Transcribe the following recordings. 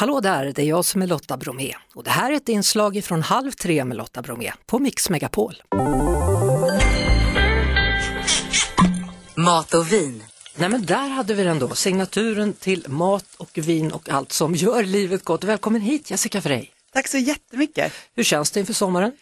Hallå där, det är jag som är Lotta Bromé och det här är ett inslag från Halv tre med Lotta Bromé på Mix Megapol. Mat och vin. Nej men där hade vi den då, signaturen till mat och vin och allt som gör livet gott. Välkommen hit Jessica Frey. Tack så jättemycket. Hur känns det inför sommaren?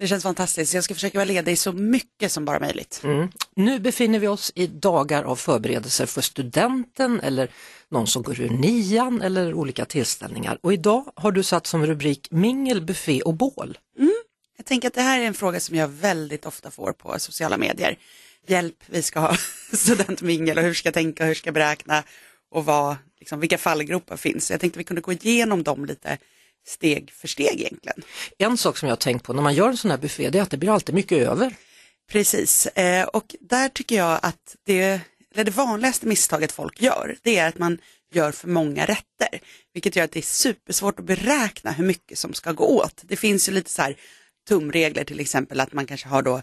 Det känns fantastiskt. Jag ska försöka vara ledig så mycket som bara möjligt. Mm. Nu befinner vi oss i dagar av förberedelser för studenten eller någon som går ur nian eller olika tillställningar. Och idag har du satt som rubrik mingel, buffé och bål. Mm. Jag tänker att det här är en fråga som jag väldigt ofta får på sociala medier. Hjälp, vi ska ha studentmingel och hur ska jag tänka, hur ska jag beräkna och vad, liksom, vilka fallgropar finns. Jag tänkte att vi kunde gå igenom dem lite steg för steg egentligen. En sak som jag har tänkt på när man gör en sån här buffé det är att det blir alltid mycket över. Precis, eh, och där tycker jag att det, eller det vanligaste misstaget folk gör, det är att man gör för många rätter, vilket gör att det är supersvårt att beräkna hur mycket som ska gå åt. Det finns ju lite så här tumregler till exempel att man kanske har då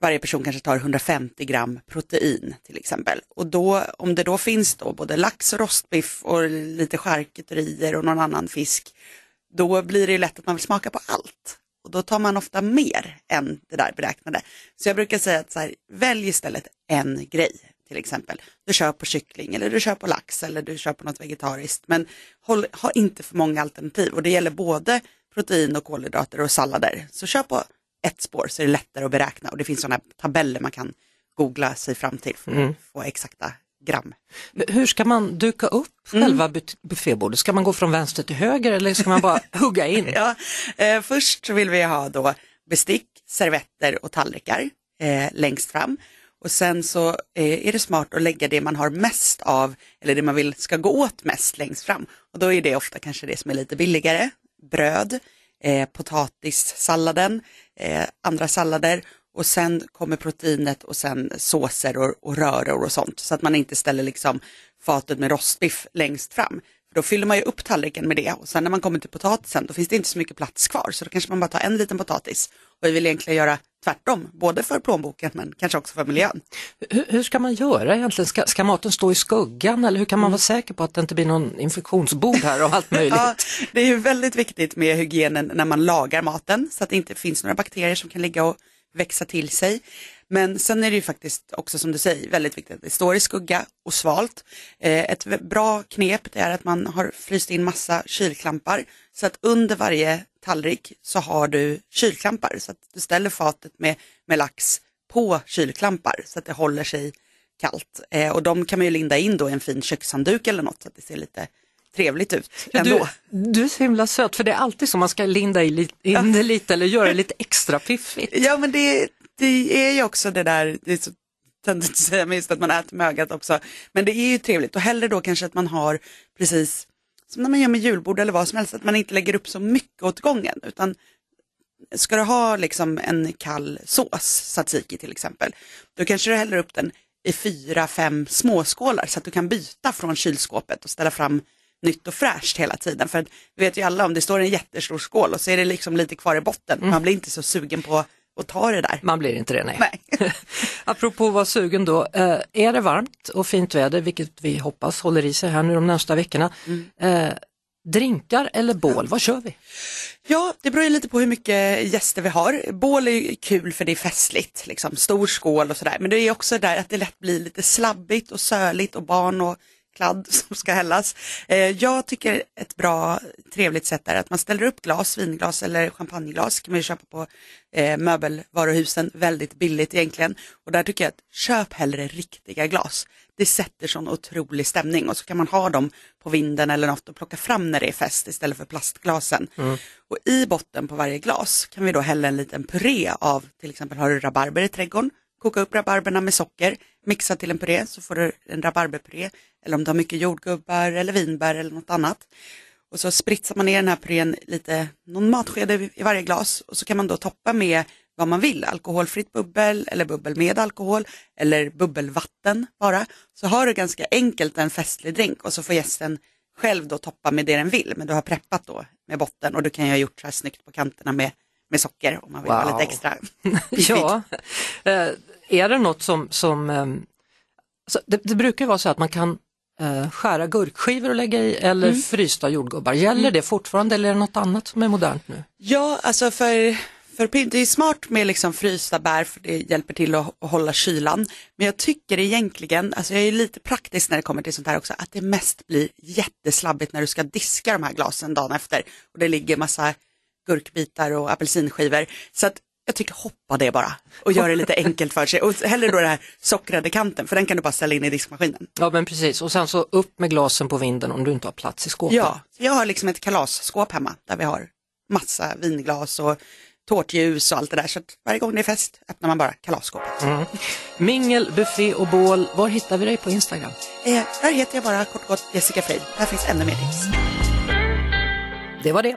varje person kanske tar 150 gram protein till exempel. Och då, om det då finns då både lax och rostbiff och lite charkuterier och någon annan fisk, då blir det lätt att man vill smaka på allt. Och då tar man ofta mer än det där beräknade. Så jag brukar säga att så här, välj istället en grej till exempel. Du kör på kyckling eller du kör på lax eller du kör på något vegetariskt. Men håll, ha inte för många alternativ och det gäller både protein och kolhydrater och sallader. Så kör på ett spår så är det lättare att beräkna och det finns sådana tabeller man kan googla sig fram till för att mm. få exakta gram. Hur ska man duka upp mm. själva mm. buffébordet? Ska man gå från vänster till höger eller ska man bara hugga in? Ja, eh, först vill vi ha då bestick, servetter och tallrikar eh, längst fram. Och sen så eh, är det smart att lägga det man har mest av, eller det man vill ska gå åt mest längst fram. Och då är det ofta kanske det som är lite billigare, bröd, eh, potatissalladen, eh, andra sallader och sen kommer proteinet och sen såser och, och röror och sånt. Så att man inte ställer liksom fatet med rostbiff längst fram. För då fyller man ju upp tallriken med det och sen när man kommer till potatisen då finns det inte så mycket plats kvar så då kanske man bara tar en liten potatis. Och vi vill egentligen göra tvärtom, både för plånboken men kanske också för miljön. Hur, hur ska man göra egentligen? Ska, ska, maten stå i skuggan eller hur kan man mm. vara säker på att det inte blir någon infektionsbord här och allt möjligt? ja, det är ju väldigt viktigt med hygienen när man lagar maten så att det inte finns några bakterier som kan ligga och växa till sig. Men sen är det ju faktiskt också som du säger väldigt viktigt att det står i skugga och svalt. Eh, ett bra knep är att man har fryst in massa kylklampar så att under varje tallrik så har du kylklampar så att du ställer fatet med, med lax på kylklampar så att det håller sig kallt. Eh, och de kan man ju linda in då i en fin kökshandduk eller något så att det ser lite trevligt ut ändå. Du, du är så himla söt för det är alltid så man ska linda in det lite eller göra det lite extra piffigt. Ja men det, det är ju också det där, det är så töntigt att säga men just att man äter med ögat också. Men det är ju trevligt och hellre då kanske att man har precis som när man gör med julbord eller vad som helst, att man inte lägger upp så mycket åt gången utan ska du ha liksom en kall sås, tzatziki till exempel, då kanske du häller upp den i fyra, fem småskålar så att du kan byta från kylskåpet och ställa fram nytt och fräscht hela tiden. För vi vet ju alla om det står en jättestor skål och så är det liksom lite kvar i botten. Mm. Man blir inte så sugen på att ta det där. Man blir inte det, nej. nej. Apropå att vara sugen då, eh, är det varmt och fint väder, vilket vi hoppas håller i sig här nu de närmsta veckorna, mm. eh, drinkar eller bål, vad kör vi? Ja, det beror ju lite på hur mycket gäster vi har. Bål är kul för det är festligt, liksom, stor skål och sådär. Men det är också där att det lätt blir lite slabbigt och söligt och barn och kladd som ska hällas. Eh, jag tycker ett bra trevligt sätt är att man ställer upp glas, vinglas eller champagneglas kan man ju köpa på eh, möbelvaruhusen väldigt billigt egentligen. Och där tycker jag att köp hellre riktiga glas. Det sätter sån otrolig stämning och så kan man ha dem på vinden eller något och plocka fram när det är fest istället för plastglasen. Mm. Och i botten på varje glas kan vi då hälla en liten puré av till exempel har du rabarber i trädgården koka upp rabarberna med socker, mixa till en puré så får du en rabarberpuré. Eller om du har mycket jordgubbar eller vinbär eller något annat. Och så spritsar man ner den här purén lite, någon matsked i varje glas och så kan man då toppa med vad man vill, alkoholfritt bubbel eller bubbel med alkohol eller bubbelvatten bara. Så har du ganska enkelt en festlig drink och så får gästen själv då toppa med det den vill, men du har preppat då med botten och du kan ju ha gjort så här snyggt på kanterna med, med socker om man vill wow. ha lite extra. ja, eh, är det något som, som ehm, alltså det, det, brukar vara så att man kan eh, skära gurkskivor och lägga i eller Mm. frysta jordgubbar. Gäller det fortfarande eller är det något annat som är modernt nu? Ja, alltså för, för det är smart med liksom frysta bär för det hjälper till att, att hålla kylan. Men jag tycker egentligen, alltså jag är lite praktisk när det kommer till sånt här också, att det mest blir jätteslabbigt när du ska diska de här glasen dagen efter och det ligger massa gurkbitar och apelsinskivor. Så att jag tycker hoppa det bara och gör det lite enkelt för sig. Och hellre då den här sockrade kanten för den kan du bara ställa in i diskmaskinen. Ja men precis och sen så upp med glasen på vinden om du inte har plats i skåpet. Ja, jag har liksom ett kalasskåp hemma där vi har massa vinglas och tårtljus och allt det där. Så varje gång det är fest öppnar man bara kalasskåpet. Mm. Mingel, buffé och bål, var hittar vi dig på Instagram? Eh, där heter jag bara kort och gott Jessica Frey. Där finns ännu mer tips. Det var det.